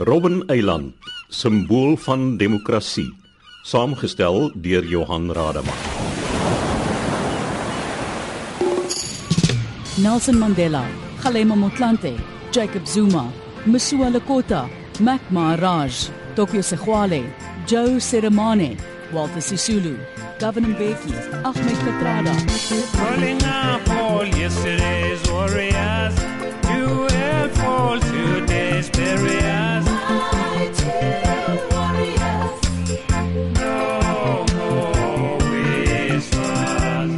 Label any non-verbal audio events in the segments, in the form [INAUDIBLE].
Robben Eiland, simbool van demokrasie, saamgestel deur Johan Rademan. Nelson Mandela, Kgalema Motlanthe, Jacob Zuma, Masuwa Lekota, Mac Maharaj, Tokyo Segwale, Joe Seremane, Walter Sisulu, Governor Mbeki, Ahmed Katrada. Rolling up all yesterday's warriors to help all today's barriers. No more whispers.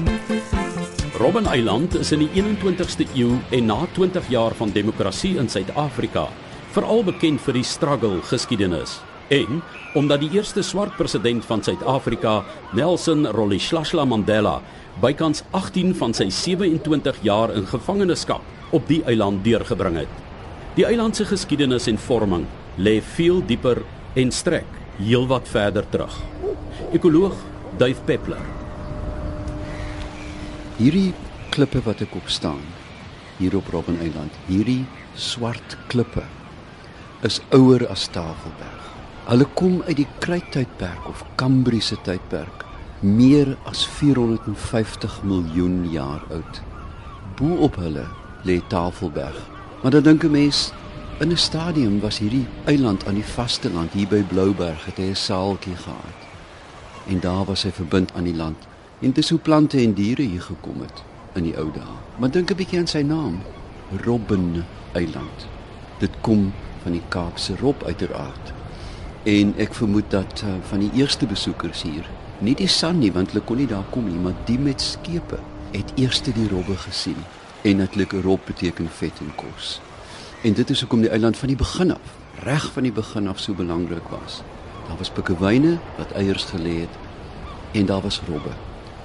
Robben Eiland is in die 21ste eeu en na 20 jaar van demokrasie in Suid-Afrika veral bekend vir die struggle geskiedenis en omdat die eerste swart president van Suid-Afrika, Nelson Rolihlahla Mandela, bykans 18 van sy 27 jaar in gevangenskap op die eiland deurgebring het. Die eiland se geskiedenis en vorming lê veel dieper en strek heelwat verder terug. Ekoloog Duif Peppler Hierdie klippe wat ek op staan hier op Robben Eiland, hierdie swart klippe is ouer as Tafelberg. Hulle kom uit die Kruittydperk of Kambriese tydperk, meer as 450 miljoen jaar oud. Bo op hulle lê Tafelberg. Maar dan dink 'n mens in 'n stadium was hierdie eiland aan die vasteland hier by Blouberg het hy 'n saaltjie gehad. En daar was hy verbind aan die land. En dis hoe plante en diere hier gekom het in die ou dae. Maar dink 'n bietjie aan sy naam, Robben Eiland. Dit kom van die Kaapse rob uiteraard. En ek vermoed dat uh, van die eerste besoekers hier, nie die san nie want hulle kon nie daar kom nie, maar die met skepe het eers die robbe gesien. En natuurlik 'n rob beteken vet en kos. En dit is hoekom die eiland van die begin af, reg van die begin af so belangrik was. Daar was pikkewyne wat eiers gelê het en daar was robbe.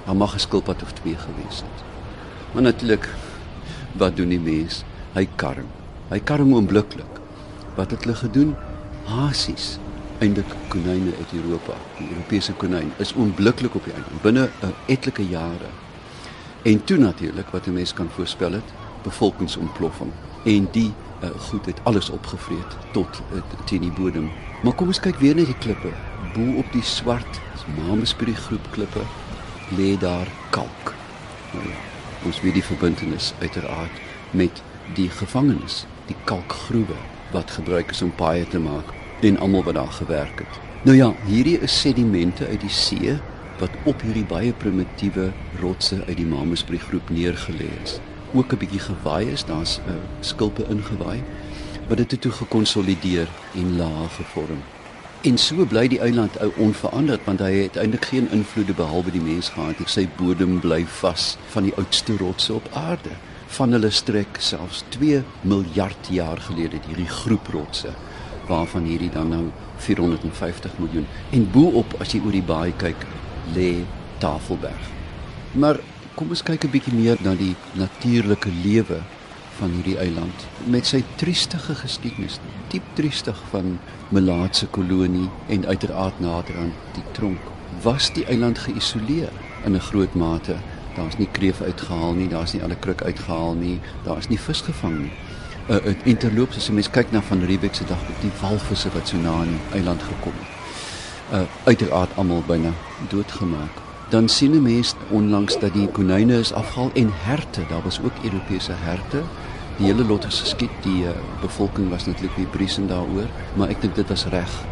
Daar mag 'n skilpad of twee gewees het. Maar natuurlik wat doen die mens? Hy karm. Hy karm oombliklik. Wat het hulle gedoen? Hasies, eintlik konyne uit Europa, die Europese konyn is oombliklik op die eiland binne 'n etlike jare. En toe natuurlik wat 'n mens kan voorspel het, bevolkingsontploffing en die uh, goed het alles opgevreet tot uh, teen die bodem. Maar kom ons kyk weer na die klippe. Bo op die swart Mamesbury groep klippe lê daar kalk. Nou ja, ons weet die verbintenis uiteraard met die gevangenes, die kalkgroewe wat gebruik is om paaie te maak en almal wat daar gewerk het. Nou ja, hierdie is sedimente uit die see wat op hierdie baie primitiewe rotse uit die Mamesbury groep neergelê is. Ook 'n bietjie gewaai is, daar's 'n uh, skulpe ingewaai wat dit toe gekonsolideer en laag gevorm. En so bly die eiland ou onveranderd want hy het eintlik geen invloede behalwe die mens gehad. Sy bodem bly vas van die oudste rotse op aarde. Van hulle strek selfs 2 miljard jaar gelede hierdie groep rotse waarvan hierdie dan nou 450 miljoen. En bo-op as jy oor die baai kyk, lê Tafelberg. Maar kom ons kyk 'n bietjie meer na die natuurlike lewe van hierdie eiland met sy triestige geskiedenis, diep triestig van melaatse kolonie en uiteraard nader aan die tronk. Was die eiland geïsoleer in 'n groot mate? Daar's nie kreef uitgehaal nie, daar's nie alle kruk uitgehaal nie, daar's nie vis gevang nie. Uh, uh interloops as jy mens kyk na van Riebeeck se dag met die walvisse wat so na aan die eiland gekom het. Uh uiteraard almal byna doodgemaak. Dan sien 'n mens onlangs dat die konyne is afhaal en herte, daar was ook Europese herte. Die hele lot is geskiet die uh, bevolking was natuurlik nie briesend daaroor maar ek dink dit was reg.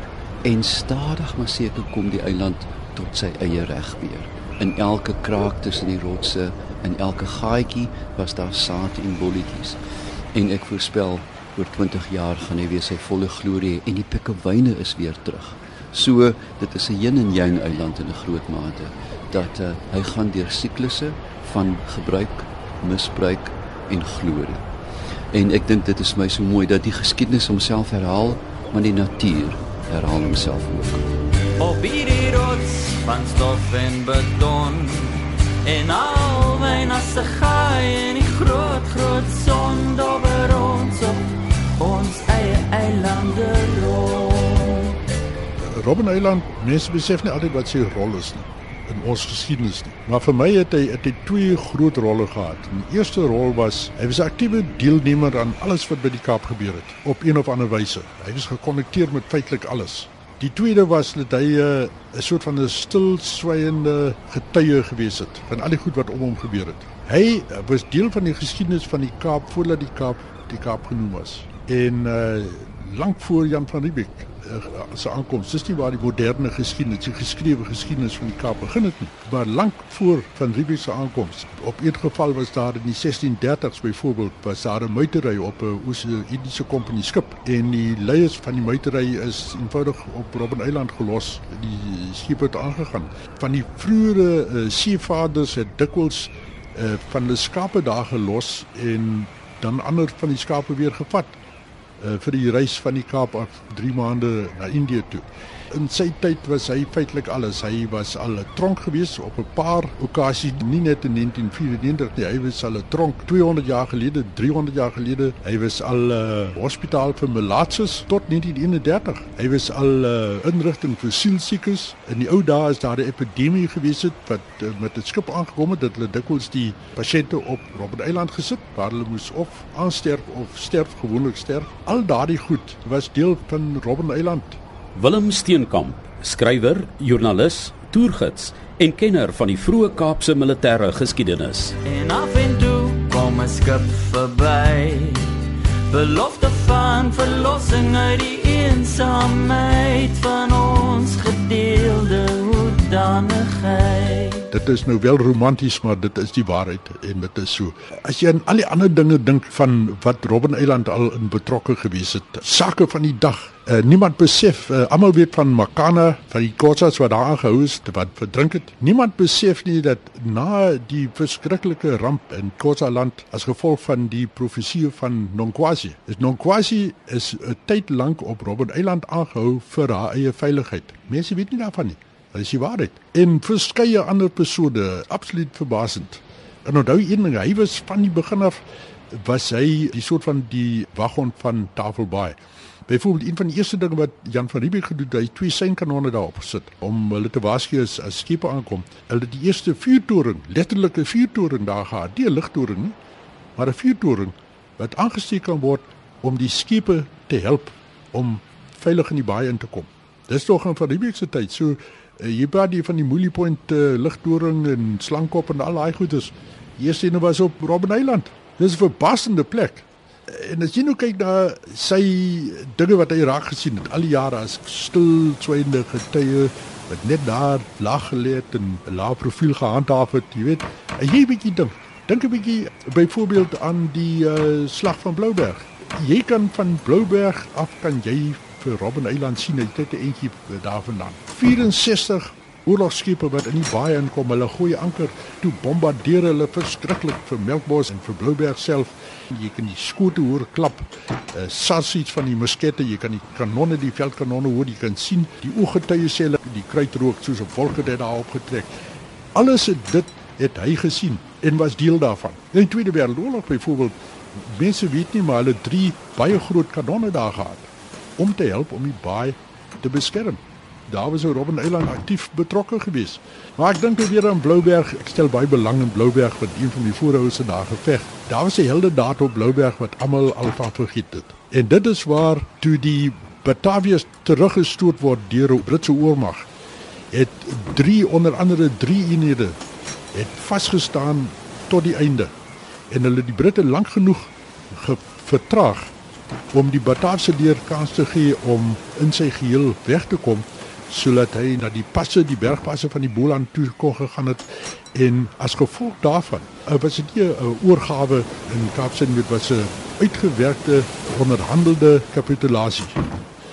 En stadig maar seker kom die eiland tot sy eie reg weer. In elke kraak tussen die rotse in elke gaatjie was daar saad en bolletjies. En ek voorspel oor 20 jaar gaan hy weer sy volle glorie en die pikkewyne is weer terug so dit is 'n yin en yang eiland in 'n groot mate dat uh, hy gaan deur siklusse van gebruik misbruik en glorie En ek dink dit is my so mooi dat die geskiedenis homself herhaal, maar die natuur herhaal homself ook. Op hierdie rots van stof en beton En al my nasse gaai en die groot groot Robben Eiland, mense besef nie altyd wat sy rol is nie. in ons geskiedenis nie. Maar vir my het hy het hy twee groot rolle gehad. Die eerste rol was hy was 'n aktiewe deelnemer aan alles wat by die Kaap gebeur het op een of ander wyse. Hy was gekonnekteer met feitelik alles. Die tweede was dat hy eh, 'n uh, soort van 'n stil swygende getuie gewees het van al die goed wat om hom gebeur het. Hy uh, was deel van die geskiedenis van die Kaap voordat die Kaap die Kaap genoem was. En uh, lank voor Jan van Riebeeck se aankoms. Dis nie waar die moderne geskiedenis, die geskrewe geskiedenis van die Kaap begin het nie, maar lank voor van Riebeeck se aankoms. Op 'n geval was daar in die 1630s byvoorbeeld was daar 'n muitery op 'n Oos-Indiese kompanie skip en die leiers van die muitery is eenvoudig op Robben Eiland gelos. Die skip het aangegaan. Van die vroeë uh, seevaders het dikwels uh, van hulle skape daar gelos en dan ander van die skape weer gevat uh, vir die reis van die Kaap af 3 maande na Indië toe. In sy tyd was hy feitelik alles. Hy was al 'n tronk gewees op 'n paar okasies, nie net in 1994 nie. Hy was al 'n tronk 200 jaar gelede, 300 jaar gelede. Hy was al 'n uh, hospitaal vir melaatses tot 1931. Hy was al 'n uh, inrigting vir sielsiekes. In die ou dae is daar 'n epidemie gewees het wat uh, met 'n skip aangekom het dat hulle dikwels die pasiënte op Robben Eiland gesit waar hulle moes of aansterf of sterf gewoonlik sterf. Al daardie goed was deel van Robben Eiland. Willem Steenkamp, skrywer, joernalis, toergids en kenner van die vroeë Kaapse militêre geskiedenis. En af en toe kom 'n skip verby. Belofte van verlossing uit die eensaamheid van ons gedeelde hoedanigheid. Dit is nou wel romanties, maar dit is die waarheid en dit is so. As jy aan al die ander dinge dink van wat Robben Eiland al in betrokke gewees het, sake van die dag. Uh, niemand besef, uh, almal weet van Makana, van die kotsas wat daar aangehou is, wat verdrink het. Niemand besef nie dat na die verskriklike ramp in Kotsaland as gevolg van die profesie van Nonkwasi, is Nonkwasi is 'n tyd lank op Robben Eiland aangehou vir haar eie veiligheid. Mense weet nie daarvan nie. Dit is die waarheid. En verskeie ander persone, absoluut verbasend. En onthou een ding, hy was van die begin af was hy die soort van die wagon van Tafelbaai. Byvoorbeeld een van die eerste dinge wat Jan van Riebeeck gedoen het, hy twee seinkanonne daarop gesit om hulle te waarsku as, as skepe aankom. Hulle die eerste vuurtoring, letterlike vuurtoring daar gehad, nie 'n ligtoring nie, maar 'n vuurtoring wat aangesteek kan word om die skepe te help om veilig in die baai in te kom. Dis tog in van Riebeeck se tyd. So jy praat hier van die Moolie Point uh, ligtoring en slangkop en al daai goedes. Hier sien nou was op Robben Eiland. Dis 'n verbassende plek. En as jy nou kyk na sy dinge wat hy raak gesien het al die jare as stil swynde getuie wat net daar lag geleed en 'n lae profiel gehandhaaf het, jy weet. En jy bietjie dink, dink 'n bietjie byvoorbeeld aan die uh, slag van Blouberg. Jy kan van Blouberg af kan jy vir Robben Eiland sien hy het 'n entjie daarvandaan. 64 oorlogskepe wat in die baai inkom, hulle gooi anker, toe bombardeer hulle verskriklik vir Melkbos en vir Blouberg self. Jy kan die skote hoor klap. Uh, Sarsies van die muskette, jy kan die kanonne, die veldkanonne hoor, jy kan sien die ooggetuie sê hulle die kruitrook soos 'n wolk het daar opgetrek. Alles het dit het hy gesien en was deel daarvan. In die Tweede Wêreldoorlog byvoorbeeld, mense weet nie maar hulle drie baie groot kanonne daar gehad om te help om die baai te beskerm. Daar was Robben Eiland aktief betrokke geweest. Maar ek dink weer aan Blouberg. Ek stel baie belang in Blouberg wat een van die voorhouse daar geveg. Daar was 'n helde daad op Blouberg wat almal alva vergeet het. En dit is waar toe die Bataviërs teruggestoot word deur die Britse oormag. Het drie onder andere drie eenhede het vasgestaan tot die einde. En hulle die Britte lank genoeg vertraag om die Bataafse leer kans te gee om in sy geheel weg te kom sodat hy na die passe die bergpasse van die Boland toe kon gegaan het. En as gevolg daarvan uh, was dit 'n oorgawe in Kaapstad met was 'n uitgewerkte onderhandelde kapitulasie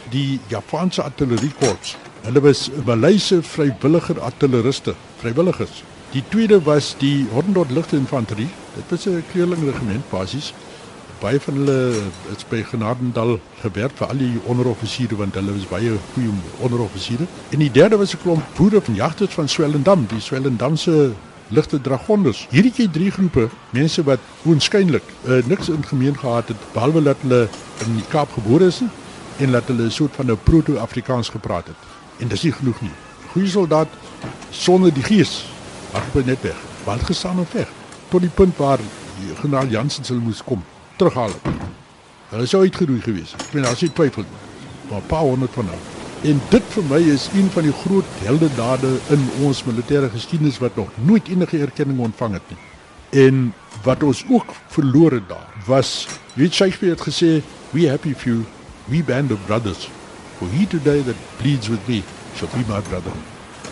die Japanse artilleriekorps hulle was Maleise vrywilliger artilleriste vrywilligers. Die tweede was die Honderd lugtinfanterie dit was 'n kleurling regiment basies baie van hulle het by Genadendal gewerk vir al die onderoffisiere want hulle was baie goeie onderoffisiere. En die derde was 'n klomp boere van jagters van Swellendam, die Swellendamse ligte dragonders. Hierdie twee drie groepe mense wat oënskynlik uh, niks in gemeen gehad het behalwe dat hulle in die Kaap gebore is en dat hulle 'n soort van 'n proto-Afrikaans gepraat het. En dis nie genoeg nie. goeie soldaat sonder die gees. Hardloop net weg. Wat gestaan en veg tot die punt waar die generaal Jansen sou moes kom terughaal. Hulle sou uitgeroei gewees. Ek meen daar is nie twyfel nie. Maar 'n paar honderd van hulle. En dit vir my is een van die groot heldedade in ons militêre geskiedenis wat nog nooit enige erkenning ontvang het nie. En wat ons ook verloor het daar was weet Shakespeare het gesê we happy few we band of brothers for he today that bleeds with me shall be my brother.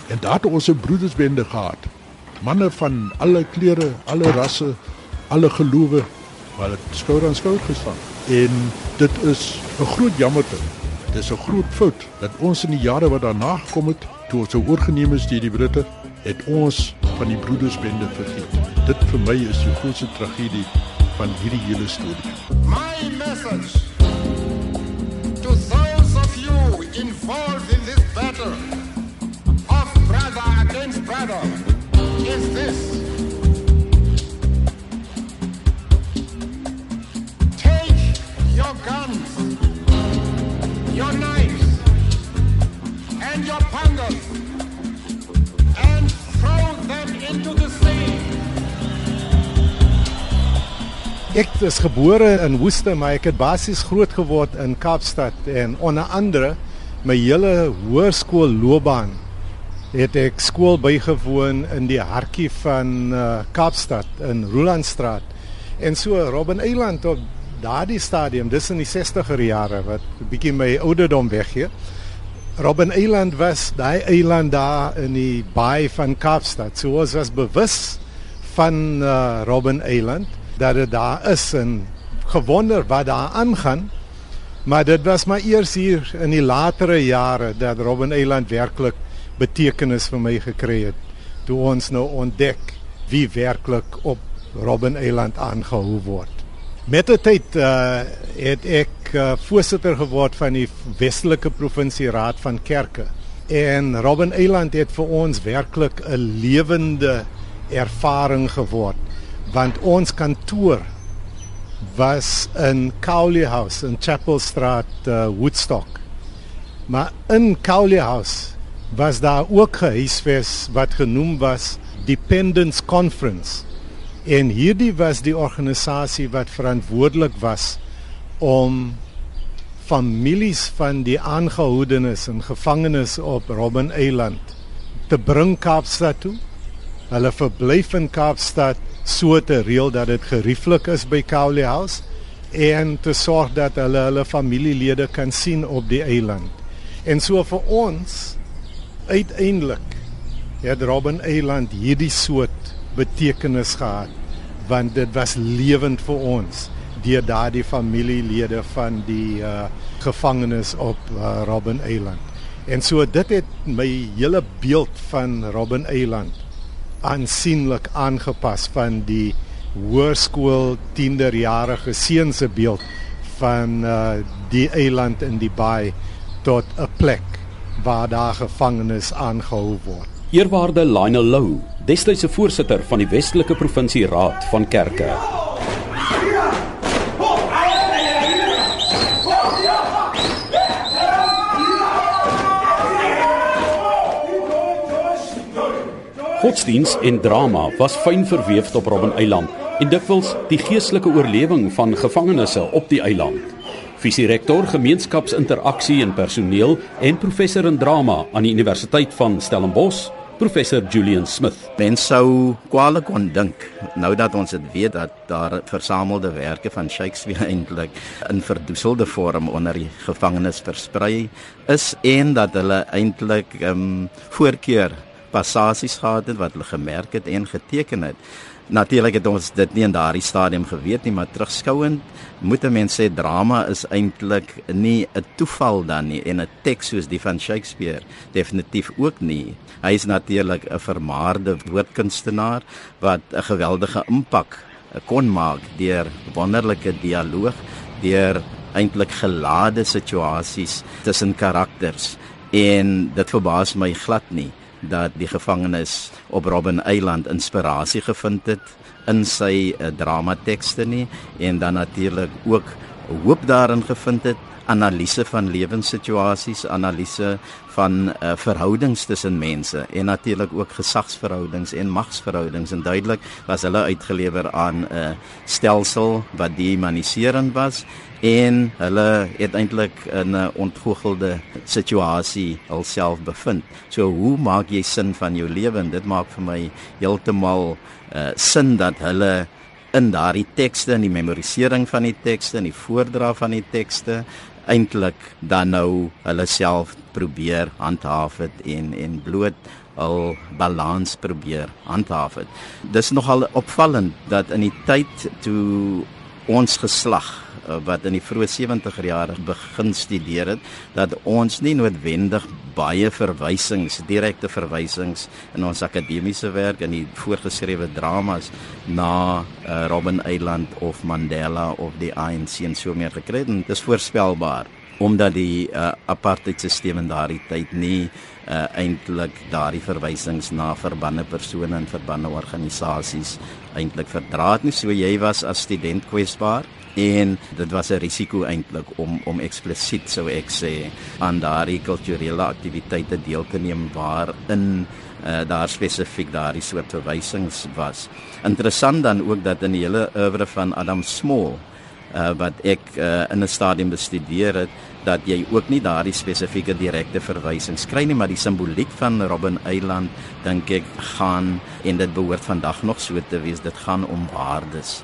En daar het ons 'n broedersbende gehad. Manne van alle kleure, alle rasse, alle gelowe wat skouer aan skouer gestaan. En dit is 'n groot jammerte Dis 'n groot fout dat ons in die jare wat daarna gekom het, toe ons sou oorgeneem is deur die Britte, het ons van die broedersbende vergeet. Dit vir my is die grootste tragedie van hierdie hele storie. My message to those of you involved in this battle of brother against brother is this. Guns your knives and your pangas and throw them into the sea. Ek is gebore in Woeste, maar ek het basies groot geword in Kaapstad en onder andere my hele hoërskoolloopbaan het ek skool bygewoon in die hartjie van uh, Kaapstad in Rolandstraat. En so Robben Eiland op daardie stadium, dis in die 60er jare wat 'n bietjie my ouderdom weggee. Robben Eiland was daai eiland daar in die baai van Kaapstad. So ons was bewus van uh, Robben Eiland dat dit daar is en gewonder wat daar aangaan. Maar dit was maar eers hier in die latere jare dat Robben Eiland werklik betekenis vir my gekry het. Toe ons nou ontdek wie werklik op Robben Eiland aangehou word. Met die tyd uh, het ek uh, voorsitter geword van die Westelike Provinsie Raad van Kerke. En Robben Eiland het vir ons werklik 'n lewende ervaring geword want ons kantoor was in Cowley House in Chapel Street uh, Woodstock. Maar in Cowley House was daar ook 'n huisves wat genoem was Dependence Conference. En hierdie was die organisasie wat verantwoordelik was om families van die aangehoudenes en gevangenes op Robben Eiland te bring Kaapstad toe. Hulle verblyf in Kaapstad so te reël dat dit gerieflik is by Cowley House en te sorg dat hulle hulle familielede kan sien op die eiland. En so vir ons uiteindelik het Robben Eiland hierdie soort betekenis gehad want dit was lewend vir ons deur daardie familielede van die uh, gevangenes op uh, Robben Eiland. En so dit het my hele beeld van Robben Eiland aansienlik aangepas van die hoërskool tienerjarige seun se beeld van uh, die eiland in die baai tot 'n plek waar daar gevangenes aangehou word. Eerwaarde Lionel Lou, destydse voorsitter van die Westelike Provinsie Raad van Kerke. Godsdiens en drama was fyn verweef op Robben Eiland en dikwels die geestelike oorlewing van gevangenes op die eiland. Visierektor gemeenskapsinteraksie en personeel en professor in drama aan die Universiteit van Stellenbosch, professor Julian Smith. Mens sou kwaliek kon dink nou dat ons dit weet dat daar versamelde werke van Shakespeare [LAUGHS] eintlik in verdoeselde vorm onder die gevangenes versprei is en dat hulle eintlik ehm um, voorkeur passasies gehad het wat hulle gemerk het en geteken het. Natuurlik het ons dit nie in daardie stadium geweet nie, maar terugskouend moet 'n mens sê drama is eintlik nie 'n toeval dan nie en 'n teks soos die van Shakespeare definitief ook nie. Hy is natuurlik 'n vermaarde woordkunstenaar wat 'n geweldige impak kon maak deur wonderlike dialoog, deur eintlik gelade situasies tussen karakters en dit verbaas my glad nie dat die gevangenes op Robben Eiland inspirasie gevind het in sy uh, dramatekste nie en dan natuurlik ook hoop daarin gevind het analise van lewenssituasies, analise van uh, verhoudings tussen mense en natuurlik ook gesagsverhoudings en magsverhoudings en duidelik was hulle uitgelewer aan 'n uh, stelsel wat dehumaniserend was en hulle het eintlik in 'n ontgoogelde situasie alself bevind. So hoe maak jy sin van jou lewe? Dit maak vir my heeltemal uh, sin dat hulle in daardie tekste en die memorisering van die tekste en die voordra van die tekste eintlik dan nou hulle self probeer handhaaf het en en bloot al balans probeer handhaaf het. Dis nogal opvallend dat in die tyd toe ons geslag Eh, wat in die vroeë 70er jare begin studeer het dat ons nie noodwendig baie verwysings, direkte verwysings in ons akademiese werk en die voorgeskrewe dramas na uh, Robben Island of Mandela of die ANC en so meer gekry het. Dit is voorspelbaar omdat die uh, apartheidstelsel in daardie tyd nie uh, eintlik daardie verwysings na verbande persone en verbande organisasies eintlik verdra het nie so jy was as student kwesbaar en dit was 'n risiko eintlik om om eksplisiet sou ek sê aan daardie kulturele aktiwiteite deel te neem waarin uh, daar spesifiek daardie soort verwysings was. Interessant dan ook dat in die hele oeuvre van Adam Small uh, wat ek uh, in 'n stadium bestudeer het dat jy ook nie daardie spesifieke direkte verwysings kry nie maar die simboliek van Robben Eiland dink ek gaan en dit behoort vandag nog so te wees dit gaan om waardes.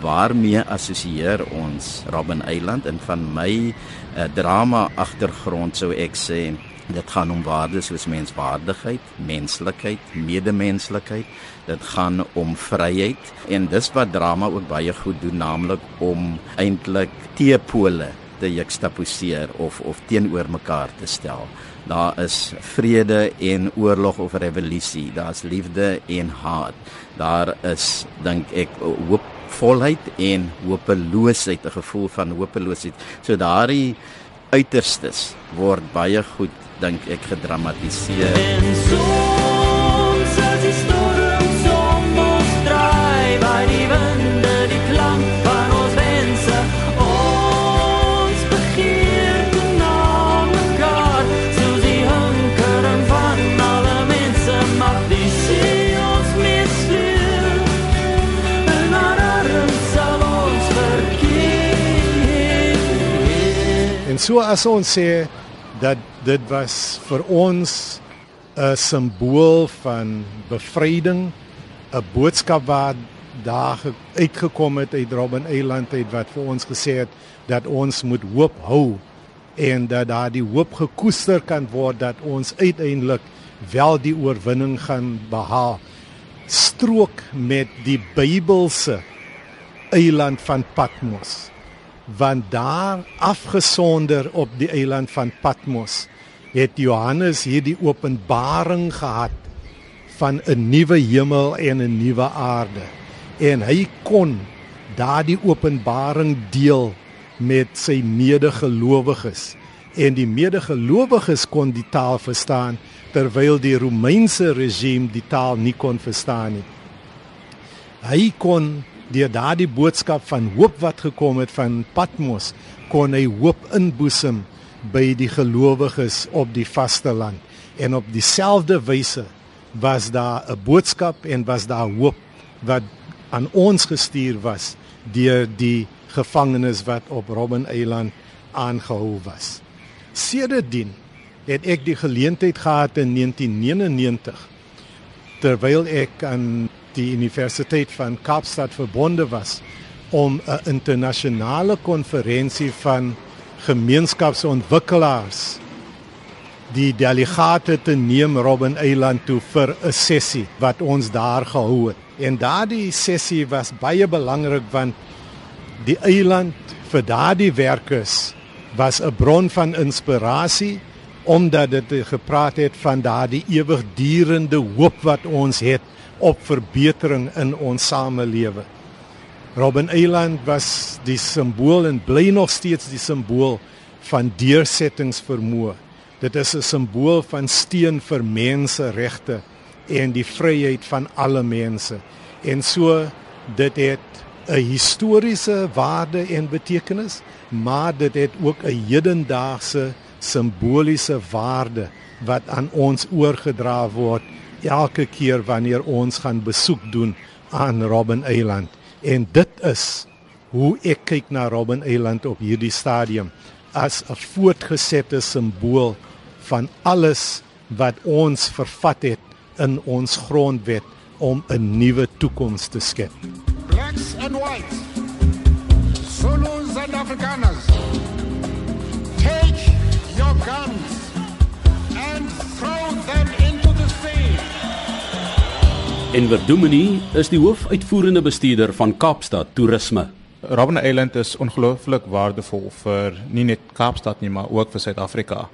Waarmee assosieer ons Robben Eiland? En van my uh, drama agtergrond sou ek sê dit gaan om waardes soos menswaardigheid, menslikheid, medemenslikheid. Dit gaan om vryheid. En dis wat drama ook baie goed doen naamlik om eintlik teepole te juxtaposeer of of teenoor mekaar te stel. Daar is vrede en oorlog of revolusie, daar's liefde en haat. Daar is dink ek hoop volheid en hopeloosheid, 'n gevoel van hopeloosheid. So daardie uiterstes word baie goed dink ek gedramatiseer. En soms so as ons sê dat dit was vir ons 'n simbool van bevryding, 'n boodskap wat daar uitgekom het uit Robben Eiland uit wat vir ons gesê het dat ons moet hoop hou en dat daar die hoop gekoester kan word dat ons uiteindelik wel die oorwinning gaan behaal. Strook met die Bybelse eiland van Patmos want daar afgesonder op die eiland van Patmos het Johannes hierdie openbaring gehad van 'n nuwe hemel en 'n nuwe aarde. En hy kon daardie openbaring deel met sy medegelowiges en die medegelowiges kon die taal verstaan terwyl die Romeinse regime die taal nie kon verstaan nie. Hy kon deur daardie boodskap van hoop wat gekom het van Patmos kon hy hoop inboesem by die gelowiges op die vasteland en op dieselfde wyse was daar 'n boodskap en was daar hoop wat aan ons gestuur was deur die gevangenes wat op Robben Eiland aangehou was. Sedertdien het ek die geleentheid gehad in 1999 terwyl ek aan die Universiteit van Kaapstad verbonde was om 'n internasionale konferensie van gemeenskapsontwikkelaars die delegate te neem Robben Eiland toe vir 'n sessie wat ons daar gehou het. En daardie sessie was baie belangrik want die eiland vir daardie werkers was 'n bron van inspirasie omdat dit gepraat het van daardie ewigdurende hoop wat ons het op verbetering in ons samelewe. Robben Eiland was die simbool en bly nog steeds die simbool van deursettingsvermoë. Dit is 'n simbool van steun vir menseregte en die vryheid van alle mense. En so dit het 'n historiese waarde en betekenis, maar dit het ook 'n hedendaagse simboliese waarde wat aan ons oorgedra word elke keer wanneer ons gaan besoek doen aan Robben Eiland. En dit is hoe ek kyk na Robben Eiland op hierdie stadium as 'n voortgesette simbool van alles wat ons vervat het in ons grondwet om 'n nuwe toekoms te skep. blacks and whites, Zulus and Afrikaners, take your guns Enver Domini is die hoofuitvoerende bestuurder van Kaapstad Toerisme. Robben Island is ongelooflik waardevol vir nie net Kaapstad nie, maar ook vir Suid-Afrika.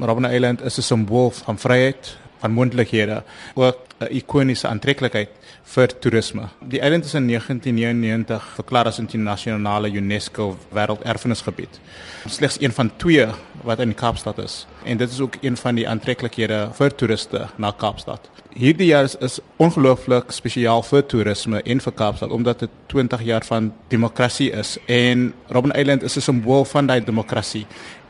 Robben Island is 'n simbool van vryheid, van moontlikhede, ook 'n ikoniese aantreklikheid vir toerisme. Die eiland is in 1999 verklaar as internasionale UNESCO wêrelderfenisgebied. Slegs een van twee wat in Kaapstad is en dit is ook een van die aantreklikhede vir toeriste na Kaapstad. Hierdie jaar is, is ongelooflik spesiaal vir toerisme en vir Kaapstad omdat dit 20 jaar van demokrasie is en Robben Island is 'n simbool van daai demokrasie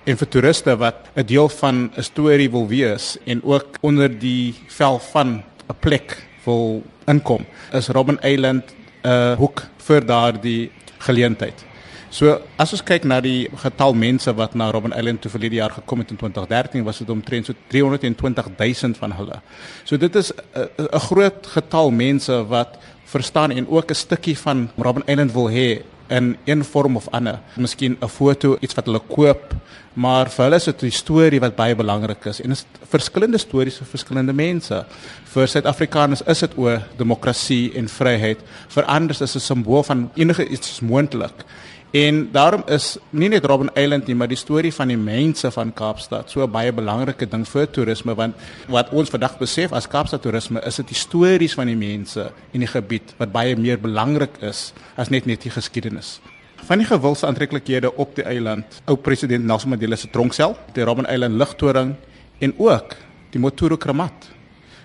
en vir toeriste wat 'n deel van 'n storie wil wees en ook onder die vel van 'n plek wil inkom is Robben Island 'n hoek vir daardie geleentheid. So as ons kyk na die getal mense wat na Robben Island toe verlede jaar gekom het in 2013 was dit omtrent so 320 000 van hulle. So dit is 'n groot getal mense wat verstaan en ook 'n stukkie van Robben Island wil hê in een vorm of ander. Miskien 'n foto, iets wat hulle koop, maar vir hulle is dit 'n storie wat baie belangrik is en is verskillende stories vir verskillende mense. Vir Suid-Afrikaners is dit oor demokrasie en vryheid. Vir ander is dit 'n simbool van enige iets moontlik. En daarom is nie net Robben Island nie, maar die storie van die mense van Kaapstad so baie belangrike ding vir toerisme want wat ons vandag besef as Kaapstad toerisme is dit die stories van die mense in die gebied wat baie meer belangrik is as net net die geskiedenis. Van die gewilde aantreklikhede op die eiland, ou president Nelson Mandela se tronksel, die Robben Island ligtoring en ook die Motoro kramat.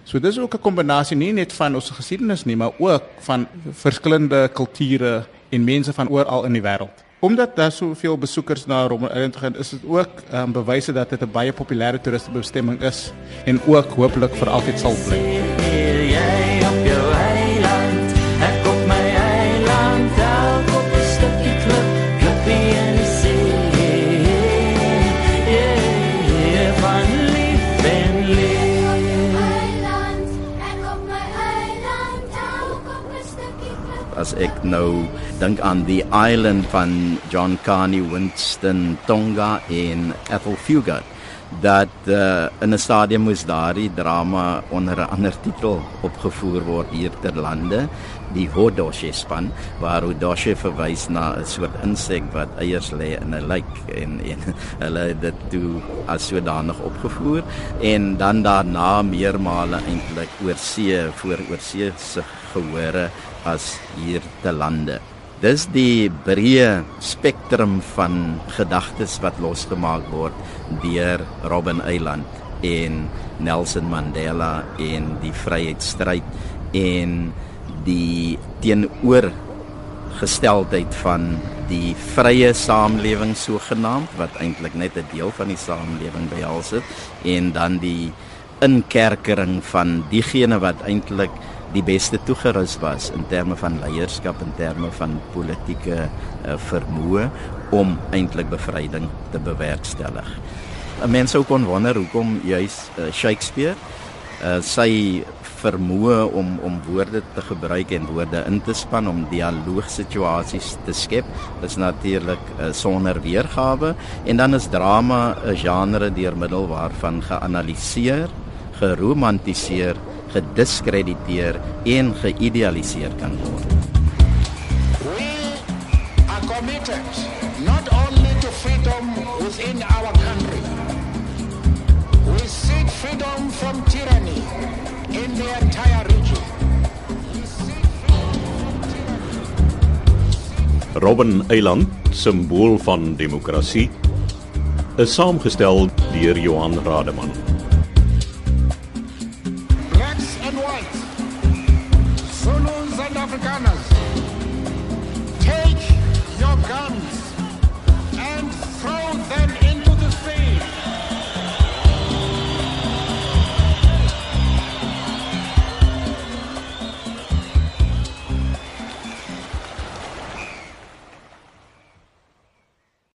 So dis ook 'n kombinasie nie net van ons geskiedenis nie, maar ook van verskillende kulture en mense van oral in die wêreld. Omdat daar soveel besoekers na Robben Island gaan, is dit ook um, bewyse dat dit 'n baie populêre toeristebestemming is en ook hopelik vir altyd sal bly. As ek nou dink aan die island van John Carney, Winston, Tonga en Ethel Fugard dat uh, in 'n stadium moes daardie drama onder 'n ander titel opgevoer word hier ter lande die Hodoshe span waar Hodoshe verwys na 'n soort insek wat eiers lê in 'n lijk en en [LAUGHS] hulle het dit toe as sodanig opgevoer en dan daarna meermale eintlik oor see voor oor see se gehore as hier te lande. Dis die breë spektrum van gedagtes wat losgemaak word deur Robben Island en Nelson Mandela en die vryheidsstryd en die teenoor gesteldheid van die vrye samelewing sogenaamd wat eintlik net 'n deel van die samelewing behels het en dan die inkerkering van diegene wat eintlik die beste toegerus was in terme van leierskap en terme van politieke uh, vermoë om eintlik bevryding te bewerkstellig. 'n Mens sou kon wonder hoekom juis uh, Shakespeare uh, sy vermoë om om woorde te gebruik en woorde in te span om dialoogsituasies te skep is natuurlik uh, sonder weergawe en dan is drama 'n genre deur middel waarvan geanaliseer, geromantiseer, gediskrediteer en geïdealiseer kan word. We are committed not only to freedom within our country, we seek freedom from tyranny in the entire region. Robben Eiland, simbool van demokrasie, is saamgestel deur Johan Rademan.